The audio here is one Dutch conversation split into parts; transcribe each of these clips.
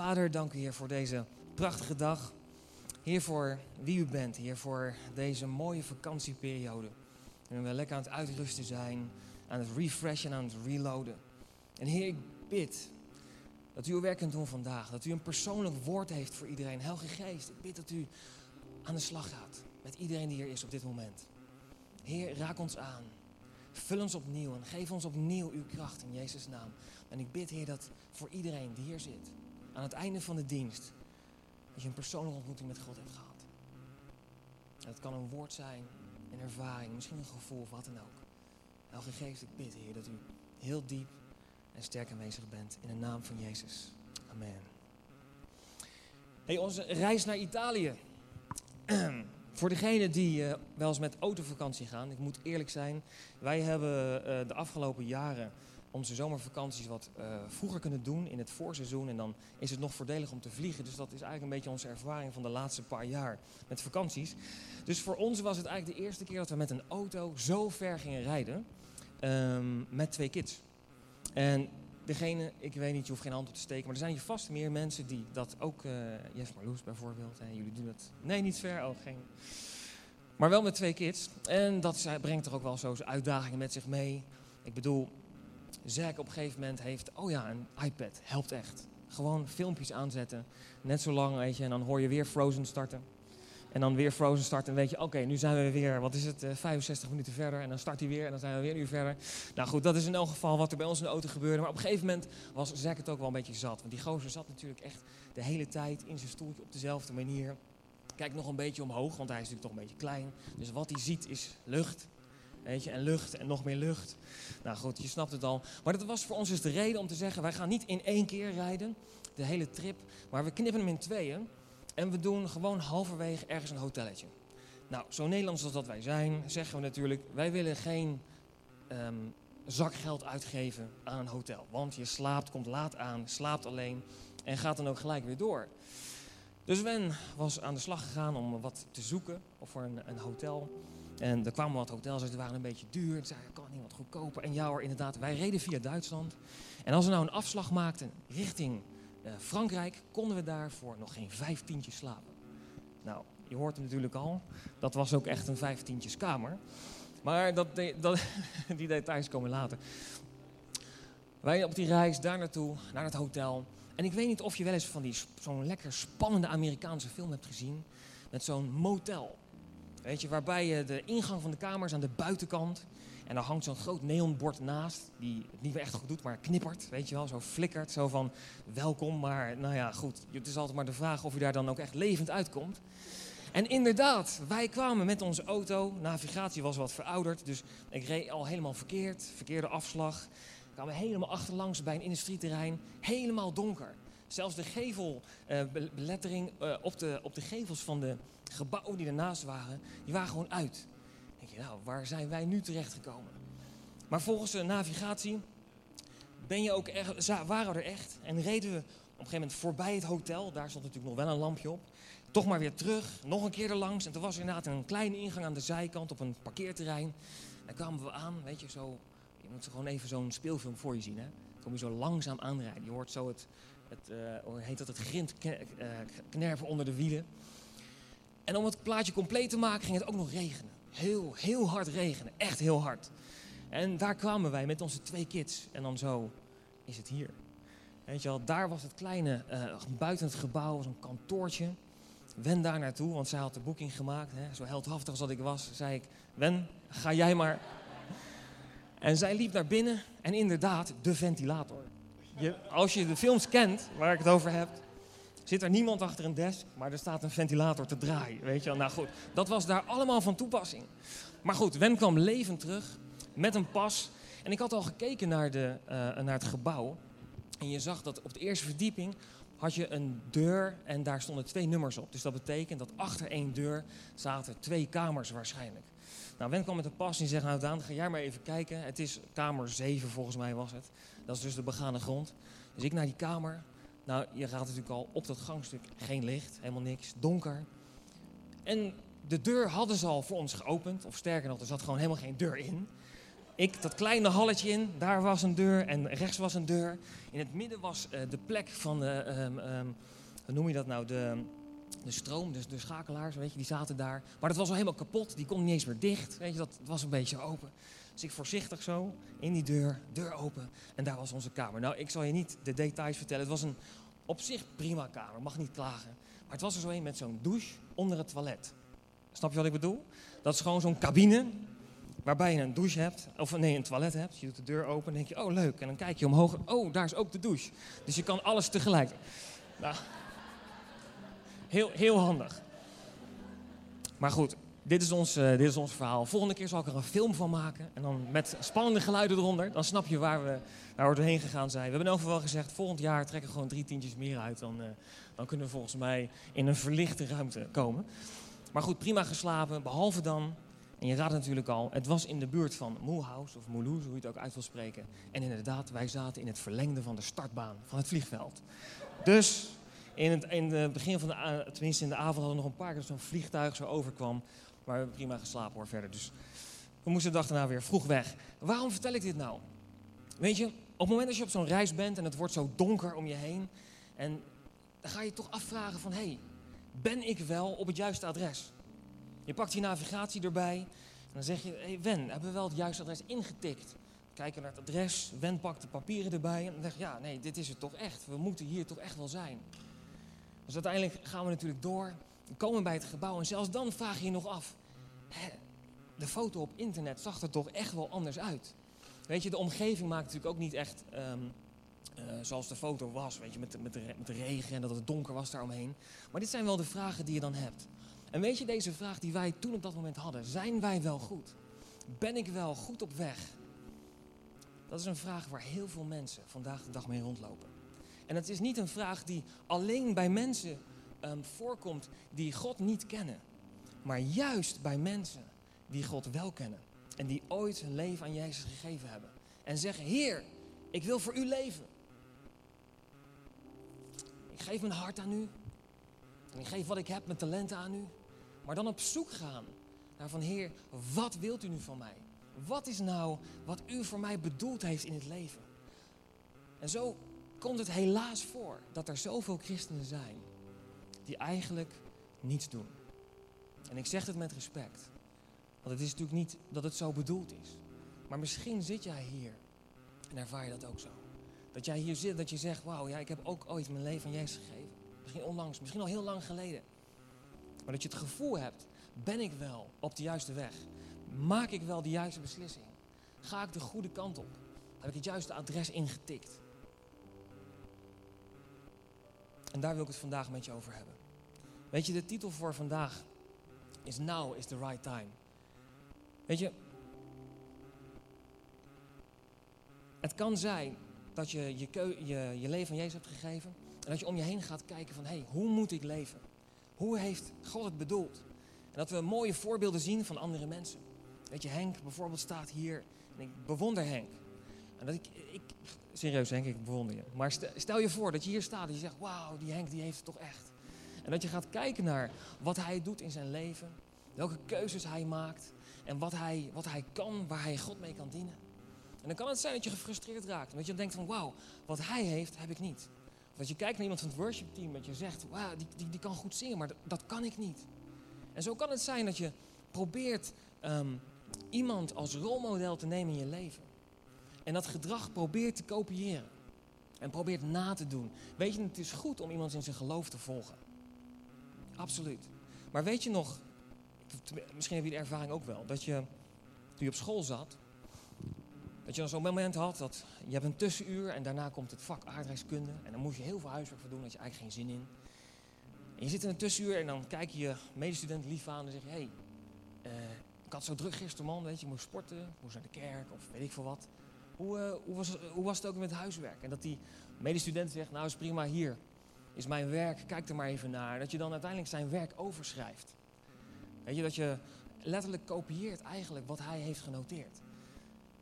Vader, dank u Heer voor deze prachtige dag. Heer voor wie u bent, Heer voor deze mooie vakantieperiode. En we lekker aan het uitrusten zijn, aan het refreshen, aan het reloaden. En Heer, ik bid dat u uw werk kunt doen vandaag. Dat u een persoonlijk woord heeft voor iedereen. Heilige Geest, ik bid dat u aan de slag gaat met iedereen die hier is op dit moment. Heer, raak ons aan. Vul ons opnieuw en geef ons opnieuw uw kracht in Jezus' naam. En ik bid, Heer, dat voor iedereen die hier zit, aan het einde van de dienst, dat je een persoonlijke ontmoeting met God hebt gehad. Dat kan een woord zijn, een ervaring, misschien een gevoel of wat dan ook. Elke geest, ik bid, Heer, dat u heel diep en sterk aanwezig bent. In de naam van Jezus. Amen. Hey, onze reis naar Italië. Voor degenen die uh, wel eens met autovakantie gaan, ik moet eerlijk zijn, wij hebben uh, de afgelopen jaren onze zomervakanties wat uh, vroeger kunnen doen in het voorseizoen. En dan is het nog voordelig om te vliegen. Dus dat is eigenlijk een beetje onze ervaring van de laatste paar jaar met vakanties. Dus voor ons was het eigenlijk de eerste keer dat we met een auto zo ver gingen rijden. Um, met twee kids. En degene, ik weet niet, je hoeft geen hand op te steken. Maar er zijn hier vast meer mensen die dat ook... Uh, Jeff Marloes bijvoorbeeld. En jullie doen het... Nee, niet ver. Oh, geen... Maar wel met twee kids. En dat brengt toch ook wel zo uitdagingen met zich mee. Ik bedoel, Zack op een gegeven moment heeft, oh ja, een iPad, helpt echt. Gewoon filmpjes aanzetten, net zo lang, weet je, en dan hoor je weer Frozen starten. En dan weer Frozen starten en weet je, oké, nu zijn we weer, wat is het, uh, 65 minuten verder. En dan start hij weer en dan zijn we weer een uur verder. Nou goed, dat is in elk geval wat er bij ons in de auto gebeurde. Maar op een gegeven moment was Zack het ook wel een beetje zat. Want die gozer zat natuurlijk echt de hele tijd in zijn stoeltje op dezelfde manier. Kijkt nog een beetje omhoog, want hij is natuurlijk toch een beetje klein. Dus wat hij ziet is lucht. En lucht en nog meer lucht. Nou goed, je snapt het al. Maar dat was voor ons dus de reden om te zeggen: wij gaan niet in één keer rijden, de hele trip. Maar we knippen hem in tweeën. En we doen gewoon halverwege ergens een hotelletje. Nou, zo Nederlands als dat wij zijn, zeggen we natuurlijk: wij willen geen um, zakgeld uitgeven aan een hotel. Want je slaapt, komt laat aan, slaapt alleen en gaat dan ook gelijk weer door. Dus Wen was aan de slag gegaan om wat te zoeken voor een, een hotel. En er kwamen wat hotels die waren een beetje duur. Ik zei, kan wat goedkoper? En ja inderdaad, wij reden via Duitsland. En als we nou een afslag maakten richting uh, Frankrijk, konden we daar voor nog geen vijftientjes slapen. Nou, je hoort hem natuurlijk al. Dat was ook echt een vijftientjeskamer. Maar dat, dat, die details komen later. Wij op die reis daar naartoe, naar het hotel. En ik weet niet of je wel eens van die zo'n lekker spannende Amerikaanse film hebt gezien. Met zo'n motel. Weet je, waarbij je de ingang van de kamer is aan de buitenkant. En daar hangt zo'n groot neonbord naast, die het niet meer echt goed doet, maar knippert, weet je wel, zo flikkert, zo van welkom. Maar nou ja, goed, het is altijd maar de vraag of je daar dan ook echt levend uitkomt. En inderdaad, wij kwamen met onze auto, navigatie was wat verouderd, dus ik reed al helemaal verkeerd, verkeerde afslag. Kwamen helemaal achterlangs bij een industrieterrein, helemaal donker. Zelfs de gevelbelettering uh, op, de, op de gevels van de gebouwen die ernaast waren, die waren gewoon uit. Dan denk je, nou, waar zijn wij nu terechtgekomen? Maar volgens de navigatie ben je ook waren we er echt. En reden we op een gegeven moment voorbij het hotel. Daar stond natuurlijk nog wel een lampje op. Toch maar weer terug, nog een keer erlangs. En toen was er inderdaad een kleine ingang aan de zijkant op een parkeerterrein. En kwamen we aan, weet je, zo... Je moet gewoon even zo'n speelfilm voor je zien, hè. Dan kom je zo langzaam aanrijden. Je hoort zo het, het uh, heet dat, het grind knerven onder de wielen. En om het plaatje compleet te maken ging het ook nog regenen. Heel, heel hard regenen. Echt heel hard. En daar kwamen wij met onze twee kids. En dan zo is het hier. Weet je wel, daar was het kleine, uh, buiten het gebouw, zo'n kantoortje. Wen daar naartoe, want zij had de boeking gemaakt. Hè. Zo heldhaftig als dat ik was, zei ik, Wen, ga jij maar. En zij liep naar binnen en inderdaad, de ventilator. Je, als je de films kent, waar ik het over heb, zit er niemand achter een desk, maar er staat een ventilator te draaien. Weet je wel? Nou goed, dat was daar allemaal van toepassing. Maar goed, Wen kwam levend terug met een pas. En ik had al gekeken naar, de, uh, naar het gebouw. En je zag dat op de eerste verdieping had je een deur en daar stonden twee nummers op. Dus dat betekent dat achter één deur zaten twee kamers waarschijnlijk. Nou, Wen kwam met een pas en zegt, nou Daan, ga jij maar even kijken. Het is kamer 7 volgens mij was het. Dat is dus de begane grond. Dus ik naar die kamer. Nou, je gaat natuurlijk al op dat gangstuk. Geen licht, helemaal niks, donker. En de deur hadden ze al voor ons geopend. Of sterker nog, er zat gewoon helemaal geen deur in. Ik dat kleine halletje in, daar was een deur en rechts was een deur. In het midden was uh, de plek van de, um, um, hoe noem je dat nou, de, de stroom, dus de schakelaars, weet je, die zaten daar. Maar dat was al helemaal kapot, die kon niet eens meer dicht, weet je, dat was een beetje open. Dus voorzichtig zo in die deur, deur open en daar was onze kamer. Nou, ik zal je niet de details vertellen, het was een op zich prima kamer, mag niet klagen. Maar het was er zo een met zo'n douche onder het toilet. Snap je wat ik bedoel? Dat is gewoon zo'n cabine waarbij je een douche hebt, of nee, een toilet hebt. Je doet de deur open en denk je, oh leuk. En dan kijk je omhoog, oh, daar is ook de douche. Dus je kan alles tegelijk. Nou, heel, heel handig. Maar goed, dit is, ons, uh, dit is ons verhaal. Volgende keer zal ik er een film van maken. En dan met spannende geluiden eronder. Dan snap je waar we, waar we doorheen gegaan zijn. We hebben over wel gezegd, volgend jaar trekken we gewoon drie tientjes meer uit. Dan, uh, dan kunnen we volgens mij in een verlichte ruimte komen. Maar goed, prima geslapen. Behalve dan, en je raadt natuurlijk al, het was in de buurt van Mulhouse of Mulhouse, hoe je het ook uit wil spreken. En inderdaad, wij zaten in het verlengde van de startbaan van het vliegveld. Dus in het, in het begin van de, tenminste in de avond hadden we nog een paar keer zo'n vliegtuig zo overkwam. Maar we hebben prima geslapen hoor verder. Dus we moesten de dag daarna weer vroeg weg. Waarom vertel ik dit nou? Weet je, op het moment dat je op zo'n reis bent en het wordt zo donker om je heen. En dan ga je toch afvragen van, hé, hey, ben ik wel op het juiste adres? Je pakt je navigatie erbij en dan zeg je, hé hey, Wen, hebben we wel het juiste adres ingetikt? Kijken naar het adres, Wen pakt de papieren erbij en dan zeg je, ja, nee, dit is het toch echt. We moeten hier toch echt wel zijn. Dus uiteindelijk gaan we natuurlijk door, komen bij het gebouw en zelfs dan vraag je je nog af, hè, de foto op internet zag er toch echt wel anders uit. Weet je, de omgeving maakt natuurlijk ook niet echt um, uh, zoals de foto was, weet je, met, met, met de regen en dat het donker was daaromheen. Maar dit zijn wel de vragen die je dan hebt. En weet je, deze vraag die wij toen op dat moment hadden, zijn wij wel goed? Ben ik wel goed op weg? Dat is een vraag waar heel veel mensen vandaag de dag mee rondlopen. En het is niet een vraag die alleen bij mensen um, voorkomt die God niet kennen, maar juist bij mensen die God wel kennen en die ooit hun leven aan Jezus gegeven hebben. En zeggen, Heer, ik wil voor u leven. Ik geef mijn hart aan u. En ik geef wat ik heb, mijn talenten aan u. Maar dan op zoek gaan naar van Heer, wat wilt u nu van mij? Wat is nou wat u voor mij bedoeld heeft in het leven? En zo komt het helaas voor dat er zoveel christenen zijn die eigenlijk niets doen. En ik zeg het met respect. Want het is natuurlijk niet dat het zo bedoeld is. Maar misschien zit jij hier en ervaar je dat ook zo. Dat jij hier zit, dat je zegt, wauw, ja, ik heb ook ooit mijn leven aan Jezus gegeven. Misschien onlangs, misschien al heel lang geleden. Maar dat je het gevoel hebt, ben ik wel op de juiste weg? Maak ik wel de juiste beslissing? Ga ik de goede kant op? Heb ik het juiste adres ingetikt? En daar wil ik het vandaag met je over hebben. Weet je, de titel voor vandaag is Now is the right time. Weet je, het kan zijn dat je je, je je leven aan Jezus hebt gegeven en dat je om je heen gaat kijken van, hé, hey, hoe moet ik leven? Hoe heeft God het bedoeld? En dat we mooie voorbeelden zien van andere mensen. Weet je, Henk bijvoorbeeld staat hier en ik bewonder Henk. En dat ik, ik serieus Henk, ik bewonder je. Maar stel je voor dat je hier staat en je zegt, wauw, die Henk die heeft het toch echt. En dat je gaat kijken naar wat hij doet in zijn leven, welke keuzes hij maakt en wat hij, wat hij kan, waar hij God mee kan dienen. En dan kan het zijn dat je gefrustreerd raakt. Dat je denkt van wauw, wat hij heeft, heb ik niet. Of dat je kijkt naar iemand van het worship team dat je zegt, wauw, die, die, die kan goed zingen, maar dat, kan ik niet. En zo kan het zijn dat je probeert um, iemand als rolmodel te nemen in je leven. En dat gedrag probeert te kopiëren. En probeert na te doen. Weet je, het is goed om iemand in zijn geloof te volgen. Absoluut. Maar weet je nog, misschien heb je de ervaring ook wel, dat je toen je op school zat, dat je dan zo'n moment had dat je hebt een tussenuur en daarna komt het vak aardrijkskunde. En dan moet je heel veel huiswerk voor doen, daar je eigenlijk geen zin in. En je zit in een tussenuur en dan kijk je je medestudent lief aan en zeg je, hé, hey, uh, ik had zo druk gisteren man, weet je, ik moest sporten, moest naar de kerk of weet ik veel wat. Hoe, uh, hoe, was, hoe was het ook met huiswerk? En dat die medestudent zegt, nou is prima, hier is mijn werk, kijk er maar even naar. Dat je dan uiteindelijk zijn werk overschrijft. Weet je, dat je letterlijk kopieert eigenlijk wat hij heeft genoteerd.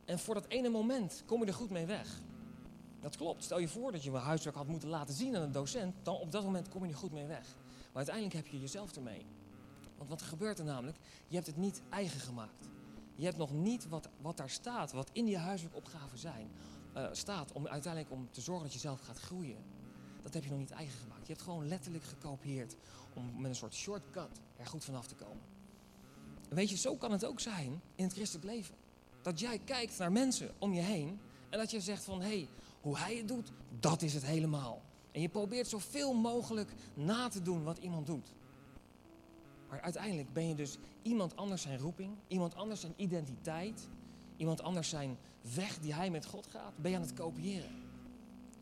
En voor dat ene moment kom je er goed mee weg. Dat klopt. Stel je voor dat je mijn huiswerk had moeten laten zien aan een docent, dan op dat moment kom je er goed mee weg. Maar uiteindelijk heb je jezelf ermee. Want wat gebeurt er namelijk? Je hebt het niet eigen gemaakt. Je hebt nog niet wat, wat daar staat, wat in die huiselijke opgaven zijn, eh, staat om uiteindelijk om te zorgen dat je zelf gaat groeien. Dat heb je nog niet eigen gemaakt. Je hebt gewoon letterlijk gekopieerd om met een soort shortcut er goed vanaf te komen. weet je, zo kan het ook zijn in het christelijk leven. Dat jij kijkt naar mensen om je heen en dat je zegt van hé, hey, hoe hij het doet, dat is het helemaal. En je probeert zoveel mogelijk na te doen wat iemand doet. Maar uiteindelijk ben je dus iemand anders zijn roeping, iemand anders zijn identiteit, iemand anders zijn weg die hij met God gaat, ben je aan het kopiëren.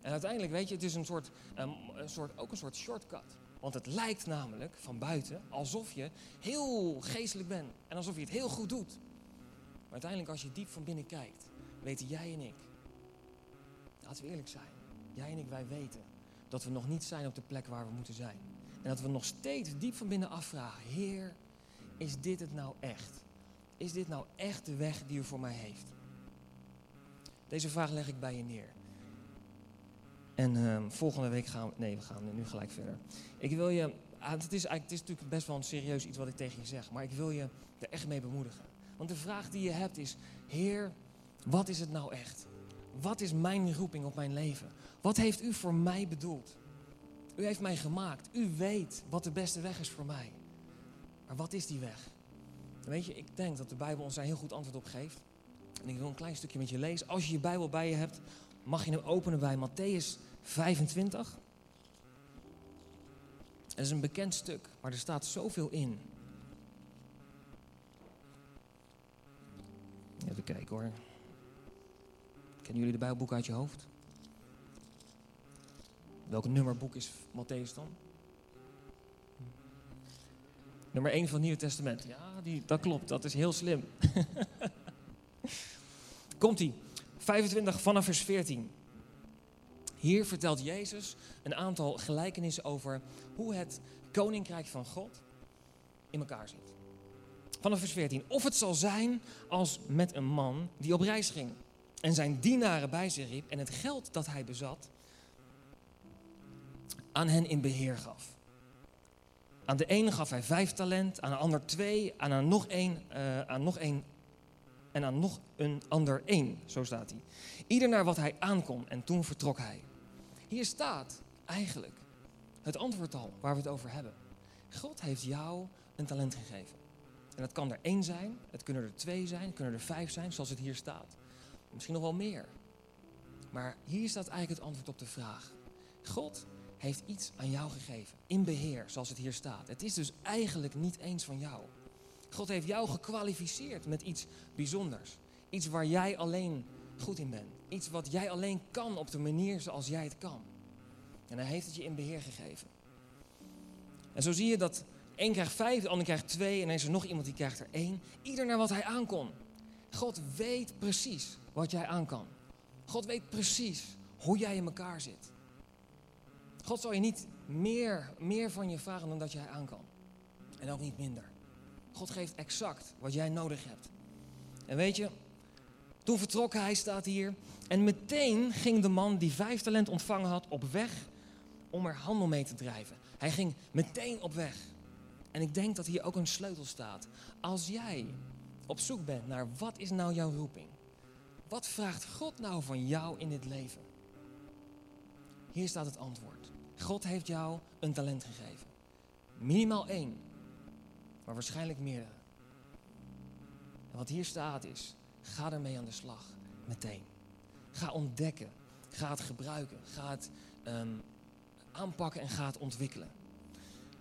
En uiteindelijk, weet je, het is een soort, een, een soort, ook een soort shortcut. Want het lijkt namelijk van buiten alsof je heel geestelijk bent en alsof je het heel goed doet. Maar uiteindelijk, als je diep van binnen kijkt, weten jij en ik, laten we eerlijk zijn, jij en ik, wij weten dat we nog niet zijn op de plek waar we moeten zijn. En dat we nog steeds diep van binnen afvragen: Heer, is dit het nou echt? Is dit nou echt de weg die u voor mij heeft? Deze vraag leg ik bij je neer. En uh, volgende week gaan we. Nee, we gaan nu gelijk verder. Ik wil je. Ah, het, is eigenlijk, het is natuurlijk best wel een serieus iets wat ik tegen je zeg. Maar ik wil je er echt mee bemoedigen. Want de vraag die je hebt is: Heer, wat is het nou echt? Wat is mijn roeping op mijn leven? Wat heeft u voor mij bedoeld? U heeft mij gemaakt. U weet wat de beste weg is voor mij. Maar wat is die weg? Weet je, ik denk dat de Bijbel ons daar heel goed antwoord op geeft. En ik wil een klein stukje met je lezen. Als je je Bijbel bij je hebt, mag je hem openen bij Matthäus 25. Het is een bekend stuk, maar er staat zoveel in. Even kijken hoor. Kennen jullie de Bijbelboek uit je hoofd? Welk nummerboek is Matthäus dan? Nummer 1 van het Nieuwe Testament. Ja, die, dat klopt. Dat is heel slim. Komt-ie. 25 vanaf vers 14. Hier vertelt Jezus een aantal gelijkenissen over hoe het koninkrijk van God in elkaar zit. Vanaf vers 14. Of het zal zijn als met een man die op reis ging en zijn dienaren bij zich riep en het geld dat hij bezat aan hen in beheer gaf. Aan de ene gaf hij vijf talent, aan de ander twee, aan, nog één, uh, aan nog één en aan nog een ander één. Zo staat hij. Ieder naar wat hij aankon en toen vertrok hij. Hier staat eigenlijk het antwoord al waar we het over hebben. God heeft jou een talent gegeven. En dat kan er één zijn, het kunnen er twee zijn, het kunnen er vijf zijn, zoals het hier staat. Misschien nog wel meer. Maar hier staat eigenlijk het antwoord op de vraag. God heeft iets aan jou gegeven. In beheer, zoals het hier staat. Het is dus eigenlijk niet eens van jou. God heeft jou gekwalificeerd met iets bijzonders. Iets waar jij alleen goed in bent. Iets wat jij alleen kan op de manier zoals jij het kan. En hij heeft het je in beheer gegeven. En zo zie je dat één krijgt vijf, de ander krijgt twee en dan is er nog iemand die krijgt er één. Ieder naar wat hij aankon. God weet precies wat jij aan kan. God weet precies hoe jij in elkaar zit. God zal je niet meer, meer van je vragen dan dat jij aan kan. En ook niet minder. God geeft exact wat jij nodig hebt. En weet je, toen vertrok hij, staat hier. En meteen ging de man die vijf talent ontvangen had op weg om er handel mee te drijven. Hij ging meteen op weg. En ik denk dat hier ook een sleutel staat. Als jij op zoek bent naar wat is nou jouw roeping? Wat vraagt God nou van jou in dit leven? Hier staat het antwoord. God heeft jou een talent gegeven. Minimaal één, maar waarschijnlijk meerdere. En wat hier staat is, ga ermee aan de slag, meteen. Ga ontdekken, ga het gebruiken, ga het um, aanpakken en ga het ontwikkelen.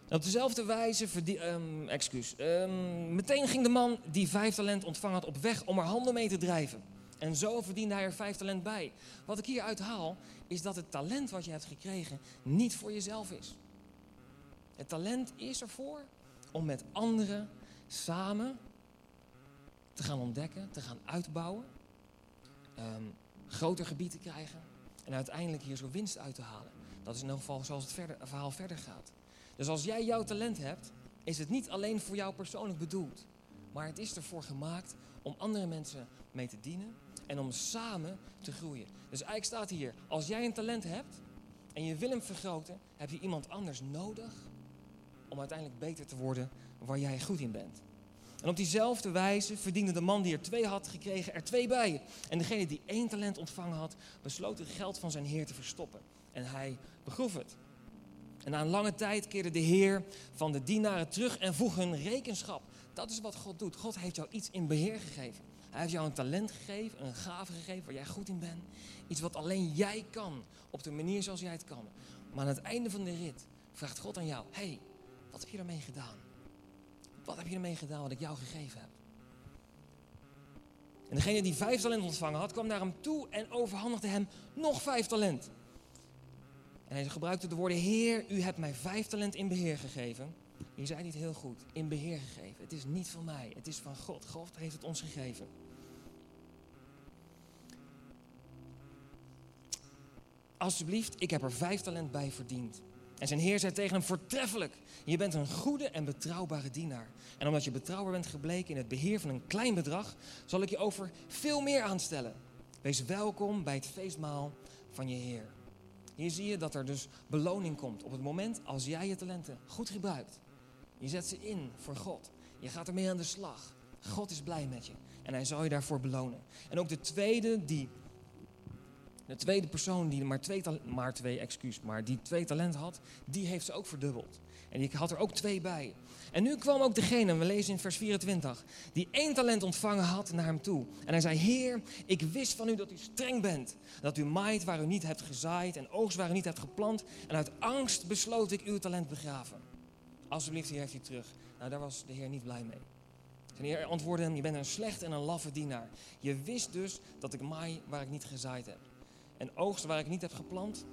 En op dezelfde wijze, um, excuus, um, meteen ging de man die vijf talent ontvangen had op weg om er handen mee te drijven. En zo verdiende hij er vijf talent bij. Wat ik hieruit haal, is dat het talent wat je hebt gekregen niet voor jezelf is. Het talent is ervoor om met anderen samen te gaan ontdekken, te gaan uitbouwen, um, groter gebied te krijgen en uiteindelijk hier zo winst uit te halen. Dat is in elk geval zoals het verder, verhaal verder gaat. Dus als jij jouw talent hebt, is het niet alleen voor jou persoonlijk bedoeld, maar het is ervoor gemaakt om andere mensen mee te dienen en om samen te groeien. Dus eigenlijk staat hier, als jij een talent hebt en je wil hem vergroten, heb je iemand anders nodig om uiteindelijk beter te worden waar jij goed in bent. En op diezelfde wijze verdiende de man die er twee had gekregen er twee bij. En degene die één talent ontvangen had, besloot het geld van zijn heer te verstoppen. En hij begroef het. En na een lange tijd keerde de heer van de dienaren terug en vroeg hun rekenschap. Dat is wat God doet. God heeft jou iets in beheer gegeven. Hij heeft jou een talent gegeven, een gave gegeven waar jij goed in bent. Iets wat alleen jij kan, op de manier zoals jij het kan. Maar aan het einde van de rit vraagt God aan jou: hey, wat heb je ermee gedaan? Wat heb je ermee gedaan wat ik jou gegeven heb? En degene die vijf talent ontvangen had, kwam naar hem toe en overhandigde hem nog vijf talent. En hij gebruikte de woorden: Heer, u hebt mij vijf talent in beheer gegeven. Je zei niet heel goed, in beheer gegeven. Het is niet van mij, het is van God. God heeft het ons gegeven. Alsjeblieft, ik heb er vijf talent bij verdiend. En zijn heer zei tegen hem, voortreffelijk. Je bent een goede en betrouwbare dienaar. En omdat je betrouwbaar bent gebleken in het beheer van een klein bedrag, zal ik je over veel meer aanstellen. Wees welkom bij het feestmaal van je heer. Hier zie je dat er dus beloning komt op het moment als jij je talenten goed gebruikt. Je zet ze in voor God. Je gaat ermee aan de slag. God is blij met je. En hij zal je daarvoor belonen. En ook de tweede die de tweede persoon die maar twee, maar twee, excuus, maar die twee talenten had, die heeft ze ook verdubbeld. En die had er ook twee bij. En nu kwam ook degene, we lezen in vers 24, die één talent ontvangen had naar hem toe. En hij zei, Heer, ik wist van u dat u streng bent. Dat u maait waar u niet hebt gezaaid en oogst waar u niet hebt geplant. En uit angst besloot ik uw talent begraven. Alsjeblieft, hier heeft hij terug. Nou, daar was de Heer niet blij mee. Zijn Heer antwoordde hem, je bent een slecht en een laffe dienaar. Je wist dus dat ik maai waar ik niet gezaaid heb en oogst waar ik niet heb geplant,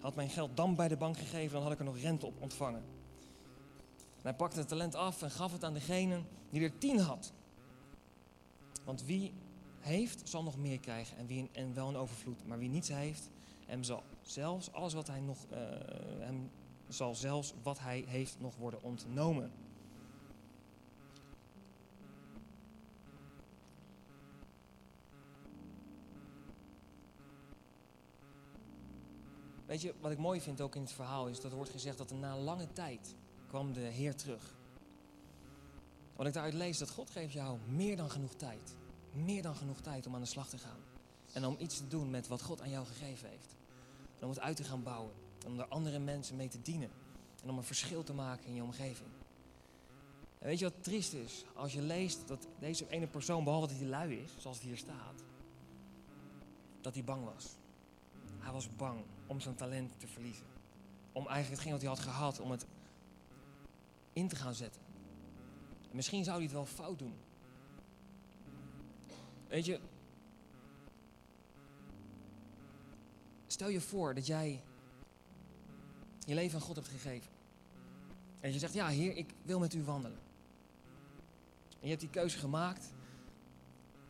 had mijn geld dan bij de bank gegeven, dan had ik er nog rente op ontvangen. En hij pakte het talent af en gaf het aan degene die er tien had. Want wie heeft, zal nog meer krijgen en, wie, en wel een overvloed. Maar wie niets heeft, hem zal zelfs alles wat hij nog, uh, hem zal zelfs wat hij heeft nog worden ontnomen. Weet je, wat ik mooi vind ook in het verhaal is dat er wordt gezegd dat er na lange tijd kwam de Heer terug. Wat ik daaruit lees, dat God geeft jou meer dan genoeg tijd. Meer dan genoeg tijd om aan de slag te gaan. En om iets te doen met wat God aan jou gegeven heeft. En om het uit te gaan bouwen. En om er andere mensen mee te dienen. En om een verschil te maken in je omgeving. En weet je wat triest is? Als je leest dat deze ene persoon, behalve dat hij lui is, zoals het hier staat, dat hij bang was. Hij was bang om zijn talent te verliezen. Om eigenlijk hetgeen wat hij had gehad, om het in te gaan zetten. En misschien zou hij het wel fout doen. Weet je, stel je voor dat jij je leven aan God hebt gegeven. En je zegt, ja Heer, ik wil met u wandelen. En je hebt die keuze gemaakt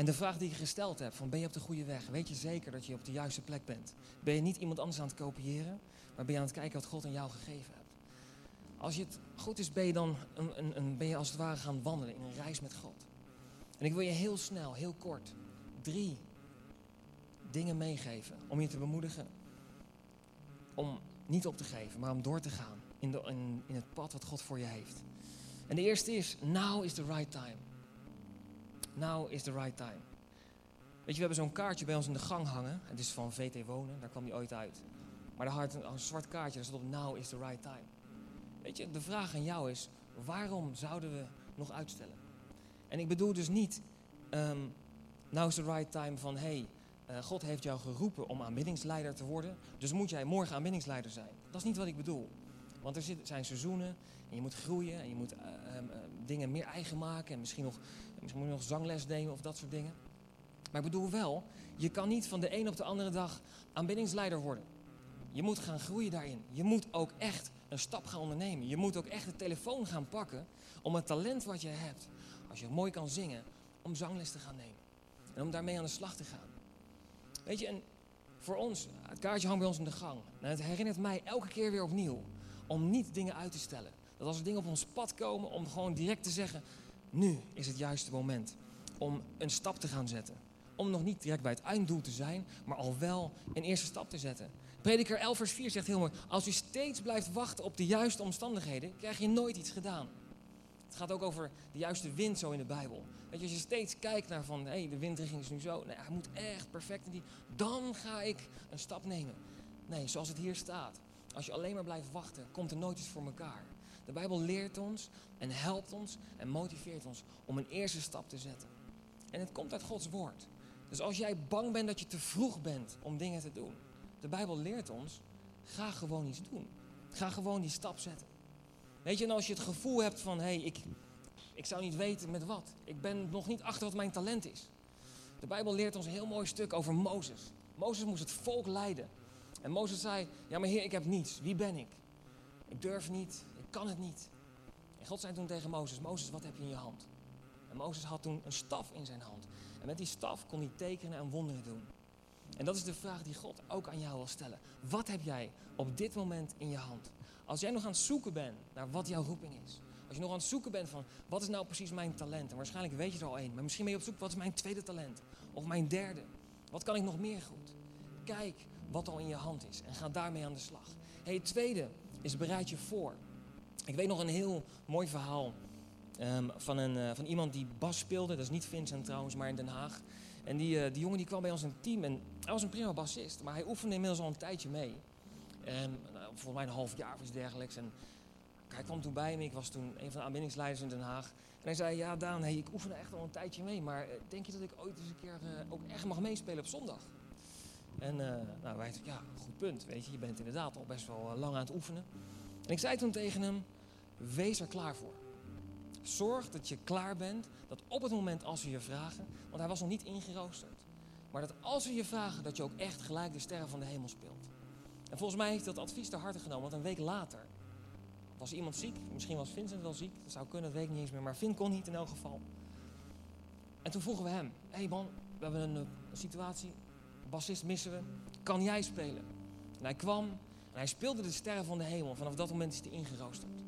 en de vraag die je gesteld hebt, van ben je op de goede weg? Weet je zeker dat je op de juiste plek bent? Ben je niet iemand anders aan het kopiëren, maar ben je aan het kijken wat God aan jou gegeven hebt? Als je het goed is, ben je dan een, een, een, ben je als het ware gaan wandelen in een reis met God. En ik wil je heel snel, heel kort, drie dingen meegeven om je te bemoedigen. Om niet op te geven, maar om door te gaan in, de, in, in het pad wat God voor je heeft. En de eerste is, now is the right time. Now is the right time. Weet je, we hebben zo'n kaartje bij ons in de gang hangen. Het is van VT Wonen, daar kwam die ooit uit. Maar daar had een, zwart kaartje, daar staat op Now is the right time. Weet je, de vraag aan jou is, waarom zouden we nog uitstellen? En ik bedoel dus niet, um, now is the right time van, hey, uh, God heeft jou geroepen om aanbiddingsleider te worden, dus moet jij morgen aanbiddingsleider zijn. Dat is niet wat ik bedoel. Want er zijn seizoenen en je moet groeien en je moet uh, uh, dingen meer eigen maken en misschien nog Misschien moet je nog zangles nemen of dat soort dingen. Maar ik bedoel wel, je kan niet van de een op de andere dag aanbiddingsleider worden. Je moet gaan groeien daarin. Je moet ook echt een stap gaan ondernemen. Je moet ook echt de telefoon gaan pakken om het talent wat je hebt, als je mooi kan zingen, om zangles te gaan nemen. En om daarmee aan de slag te gaan. Weet je, en voor ons, het kaartje hangt bij ons in de gang. En het herinnert mij elke keer weer opnieuw om niet dingen uit te stellen. Dat als er dingen op ons pad komen, om gewoon direct te zeggen: nu is het juiste moment om een stap te gaan zetten. Om nog niet direct bij het einddoel te zijn, maar al wel een eerste stap te zetten. Prediker 11 vers 4 zegt heel mooi, als u steeds blijft wachten op de juiste omstandigheden, krijg je nooit iets gedaan. Het gaat ook over de juiste wind zo in de Bijbel. Weet je, als je steeds kijkt naar van, hey, de windrichting is nu zo. Nee, hij moet echt perfect in die. Dan ga ik een stap nemen. Nee, zoals het hier staat. Als je alleen maar blijft wachten, komt er nooit iets voor elkaar. De Bijbel leert ons en helpt ons en motiveert ons om een eerste stap te zetten. En het komt uit Gods woord. Dus als jij bang bent dat je te vroeg bent om dingen te doen, de Bijbel leert ons, ga gewoon iets doen. Ga gewoon die stap zetten. Weet je, en als je het gevoel hebt van, hé, hey, ik, ik zou niet weten met wat. Ik ben nog niet achter wat mijn talent is. De Bijbel leert ons een heel mooi stuk over Mozes. Mozes moest het volk leiden. En Mozes zei, ja maar heer, ik heb niets. Wie ben ik? Ik durf niet, ik kan het niet. En God zei toen tegen Mozes, Mozes, wat heb je in je hand? En Mozes had toen een staf in zijn hand. En met die staf kon hij tekenen en wonderen doen. En dat is de vraag die God ook aan jou wil stellen. Wat heb jij op dit moment in je hand? Als jij nog aan het zoeken bent naar wat jouw roeping is. Als je nog aan het zoeken bent van wat is nou precies mijn talent. En waarschijnlijk weet je er al één. Maar misschien ben je op zoek wat is mijn tweede talent. Of mijn derde. Wat kan ik nog meer goed? Kijk wat al in je hand is. En ga daarmee aan de slag. Hey, het tweede is bereid je voor. Ik weet nog een heel mooi verhaal um, van, een, uh, van iemand die bas speelde. Dat is niet Vincent trouwens, maar in Den Haag. En die, uh, die jongen die kwam bij ons in het team en hij was een prima bassist. Maar hij oefende inmiddels al een tijdje mee. Nou, volgens mij een half jaar of iets dergelijks. En hij kwam toen bij me. Ik was toen een van de aanbindingsleiders in Den Haag. En hij zei, ja Daan, hey, ik oefen echt al een tijdje mee. Maar uh, denk je dat ik ooit eens een keer ook echt mag meespelen op zondag? En uh, nou, wij zeiden, ja, goed punt, weet je. Je bent inderdaad al best wel uh, lang aan het oefenen. En ik zei toen tegen hem, wees er klaar voor. Zorg dat je klaar bent, dat op het moment als we je vragen, want hij was nog niet ingeroosterd. Maar dat als we je vragen, dat je ook echt gelijk de sterren van de hemel speelt. En volgens mij heeft dat advies te harte genomen, want een week later was iemand ziek. Misschien was Vincent wel ziek, dat zou kunnen, dat weet ik niet eens meer. Maar Vin kon niet in elk geval. En toen vroegen we hem, hé hey man, we hebben een, een situatie, bassist missen we. Kan jij spelen? En hij kwam en hij speelde de sterren van de hemel. Vanaf dat moment is hij ingeroosterd.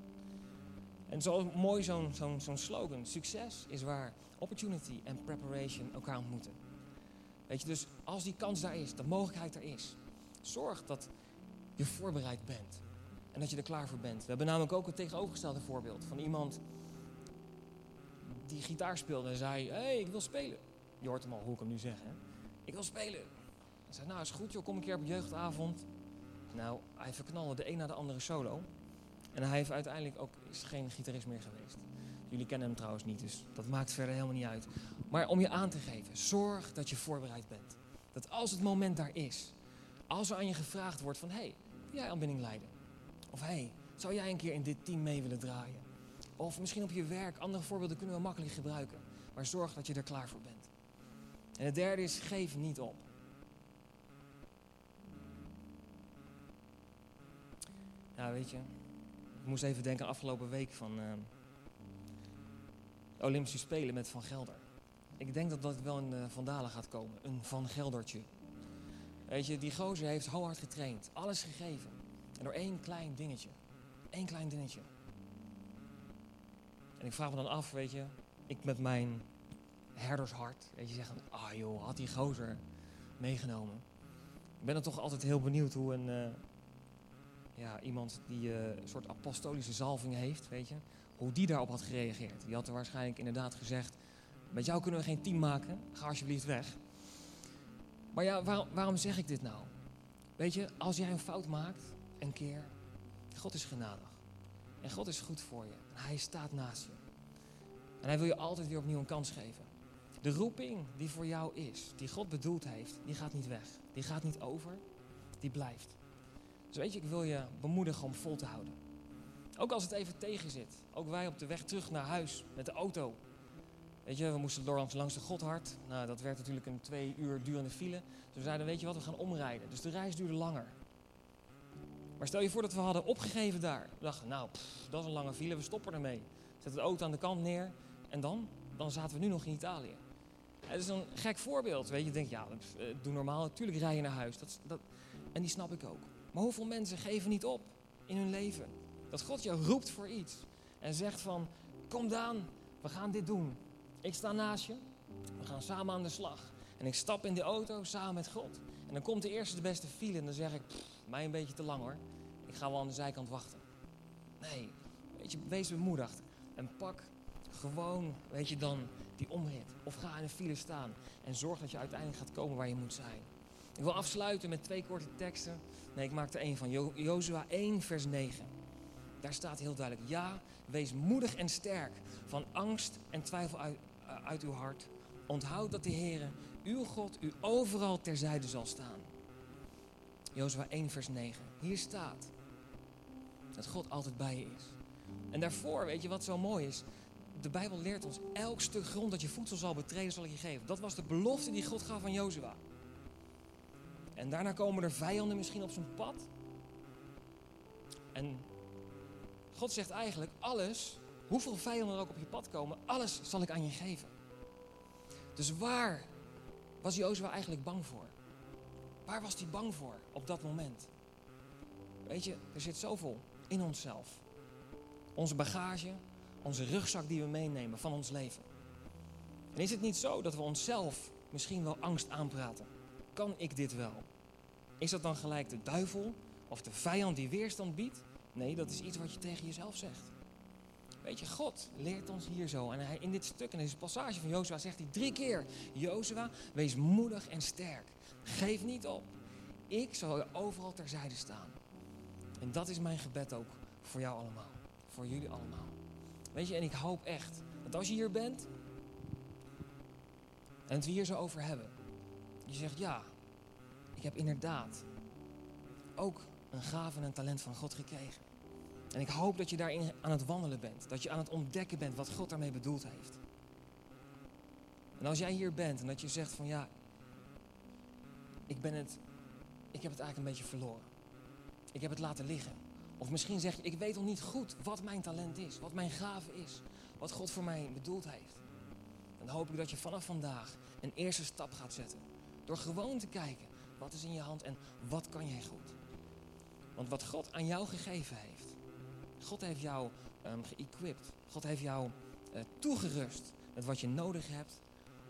En zo mooi zo'n slogan. Succes is waar opportunity en preparation elkaar ontmoeten. Weet je, dus als die kans daar is, de mogelijkheid er is, zorg dat je voorbereid bent. En dat je er klaar voor bent. We hebben namelijk ook een tegenovergestelde voorbeeld van iemand die gitaar speelde en zei: Hé, hey, ik wil spelen. Je hoort hem al hoe ik hem nu zeg. Ik wil spelen. Zei, nou is goed joh, kom een keer op jeugdavond. Nou, hij verknalde de een na de andere solo. En hij heeft uiteindelijk ook geen gitarist meer geweest. Jullie kennen hem trouwens niet, dus dat maakt verder helemaal niet uit. Maar om je aan te geven, zorg dat je voorbereid bent. Dat als het moment daar is, als er aan je gevraagd wordt van... hé, hey, wil jij aanbinding leiden? Of hé, hey, zou jij een keer in dit team mee willen draaien? Of misschien op je werk, andere voorbeelden kunnen we makkelijk gebruiken. Maar zorg dat je er klaar voor bent. En het derde is, geef niet op. Ja, weet je, ik moest even denken aan afgelopen week van uh, Olympische Spelen met Van Gelder. Ik denk dat dat wel in uh, Vandalen gaat komen, een Van Geldertje. Weet je, die gozer heeft heel hard getraind, alles gegeven. En door één klein dingetje, één klein dingetje. En ik vraag me dan af, weet je, ik met mijn herdershart, weet je, zeggen, ah joh, had die gozer meegenomen. Ik ben dan toch altijd heel benieuwd hoe een... Uh, ja, iemand die uh, een soort apostolische zalving heeft, weet je, hoe die daarop had gereageerd. Die had er waarschijnlijk inderdaad gezegd, met jou kunnen we geen team maken, ga alsjeblieft weg. Maar ja, waarom, waarom zeg ik dit nou? Weet je, als jij een fout maakt, een keer, God is genadig. En God is goed voor je. En hij staat naast je. En hij wil je altijd weer opnieuw een kans geven. De roeping die voor jou is, die God bedoeld heeft, die gaat niet weg. Die gaat niet over, die blijft. Dus weet je, ik wil je bemoedigen om vol te houden. Ook als het even tegen zit. Ook wij op de weg terug naar huis met de auto. Weet je, we moesten door langs de Godhard. Nou, dat werd natuurlijk een twee uur durende file. Dus we zeiden, weet je wat, we gaan omrijden. Dus de reis duurde langer. Maar stel je voor dat we hadden opgegeven daar. We dachten, nou, dat is een lange file, we stoppen ermee. Zet de auto aan de kant neer. En dan? Dan zaten we nu nog in Italië. Het is een gek voorbeeld. Weet je, je denkt, ja, doe normaal. Natuurlijk rij je naar huis. Dat, dat, en die snap ik ook. Maar hoeveel mensen geven niet op in hun leven? Dat God je roept voor iets. En zegt van, kom Daan, we gaan dit doen. Ik sta naast je. We gaan samen aan de slag. En ik stap in de auto samen met God. En dan komt de eerste de beste file en dan zeg ik, mij een beetje te lang hoor. Ik ga wel aan de zijkant wachten. Nee, weet je, wees bemoedigd. En pak gewoon, weet je dan, die omrit. Of ga in een file staan en zorg dat je uiteindelijk gaat komen waar je moet zijn. Ik wil afsluiten met twee korte teksten. Nee, ik maak er één van. Jo Jozua 1, vers 9. Daar staat heel duidelijk: Ja, wees moedig en sterk. Van angst en twijfel uit, uh, uit uw hart. Onthoud dat de Heer, uw God, u overal terzijde zal staan. Jozua 1, vers 9. Hier staat dat God altijd bij je is. En daarvoor, weet je wat zo mooi is? De Bijbel leert ons, elk stuk grond dat je voedsel zal betreden, zal ik je geven. Dat was de belofte die God gaf aan Jozua. En daarna komen er vijanden misschien op zijn pad. En God zegt eigenlijk, alles, hoeveel vijanden er ook op je pad komen, alles zal ik aan je geven. Dus waar was Jozua eigenlijk bang voor? Waar was hij bang voor op dat moment? Weet je, er zit zoveel in onszelf. Onze bagage, onze rugzak die we meenemen van ons leven. En is het niet zo dat we onszelf misschien wel angst aanpraten? Kan ik dit wel? Is dat dan gelijk de duivel of de vijand die weerstand biedt? Nee, dat is iets wat je tegen jezelf zegt. Weet je, God leert ons hier zo. En hij, in dit stuk, in deze passage van Jozua, zegt hij drie keer: Jozua, wees moedig en sterk. Geef niet op. Ik zal je overal terzijde staan. En dat is mijn gebed ook voor jou allemaal. Voor jullie allemaal. Weet je, en ik hoop echt dat als je hier bent en het we hier zo over hebben, je zegt ja, heb inderdaad ook een gave en een talent van God gekregen. En ik hoop dat je daarin aan het wandelen bent. Dat je aan het ontdekken bent wat God daarmee bedoeld heeft. En als jij hier bent en dat je zegt van ja, ik ben het, ik heb het eigenlijk een beetje verloren. Ik heb het laten liggen. Of misschien zeg je, ik weet nog niet goed wat mijn talent is, wat mijn gave is, wat God voor mij bedoeld heeft. Dan hoop ik dat je vanaf vandaag een eerste stap gaat zetten. Door gewoon te kijken, wat is in je hand en wat kan jij goed. Want wat God aan jou gegeven heeft, God heeft jou um, geëquipt. God heeft jou uh, toegerust met wat je nodig hebt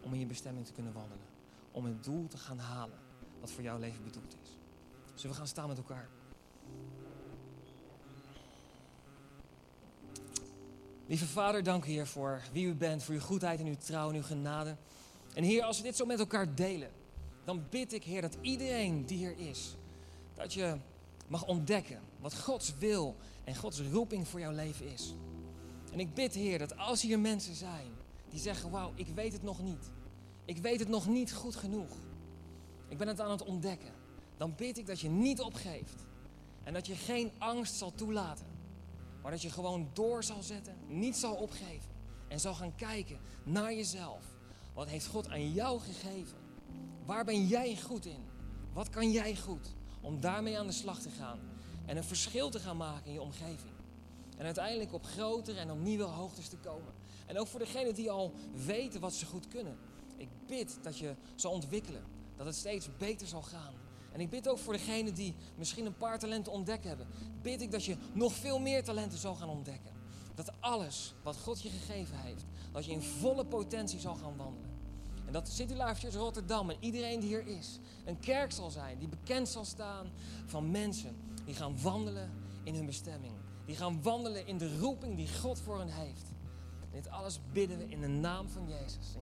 om in je bestemming te kunnen wandelen. Om het doel te gaan halen wat voor jouw leven bedoeld is. Zullen we gaan staan met elkaar? Lieve Vader, dank u Heer voor wie u bent, voor uw goedheid en uw trouw en uw genade. En Heer, als we dit zo met elkaar delen, dan bid ik Heer dat iedereen die hier is, dat je mag ontdekken wat Gods wil en Gods roeping voor jouw leven is. En ik bid Heer dat als hier mensen zijn die zeggen, wauw, ik weet het nog niet. Ik weet het nog niet goed genoeg. Ik ben het aan het ontdekken. Dan bid ik dat je niet opgeeft. En dat je geen angst zal toelaten. Maar dat je gewoon door zal zetten, niet zal opgeven. En zal gaan kijken naar jezelf. Wat heeft God aan jou gegeven? Waar ben jij goed in? Wat kan jij goed? Om daarmee aan de slag te gaan. En een verschil te gaan maken in je omgeving. En uiteindelijk op grotere en op nieuwe hoogtes te komen. En ook voor degenen die al weten wat ze goed kunnen. Ik bid dat je zal ontwikkelen. Dat het steeds beter zal gaan. En ik bid ook voor degenen die misschien een paar talenten ontdekken hebben. Bid ik dat je nog veel meer talenten zal gaan ontdekken. Dat alles wat God je gegeven heeft, dat je in volle potentie zal gaan wandelen. En dat City Life Church Rotterdam en iedereen die hier is, een kerk zal zijn die bekend zal staan van mensen die gaan wandelen in hun bestemming. Die gaan wandelen in de roeping die God voor hen heeft. Dit alles bidden we in de naam van Jezus.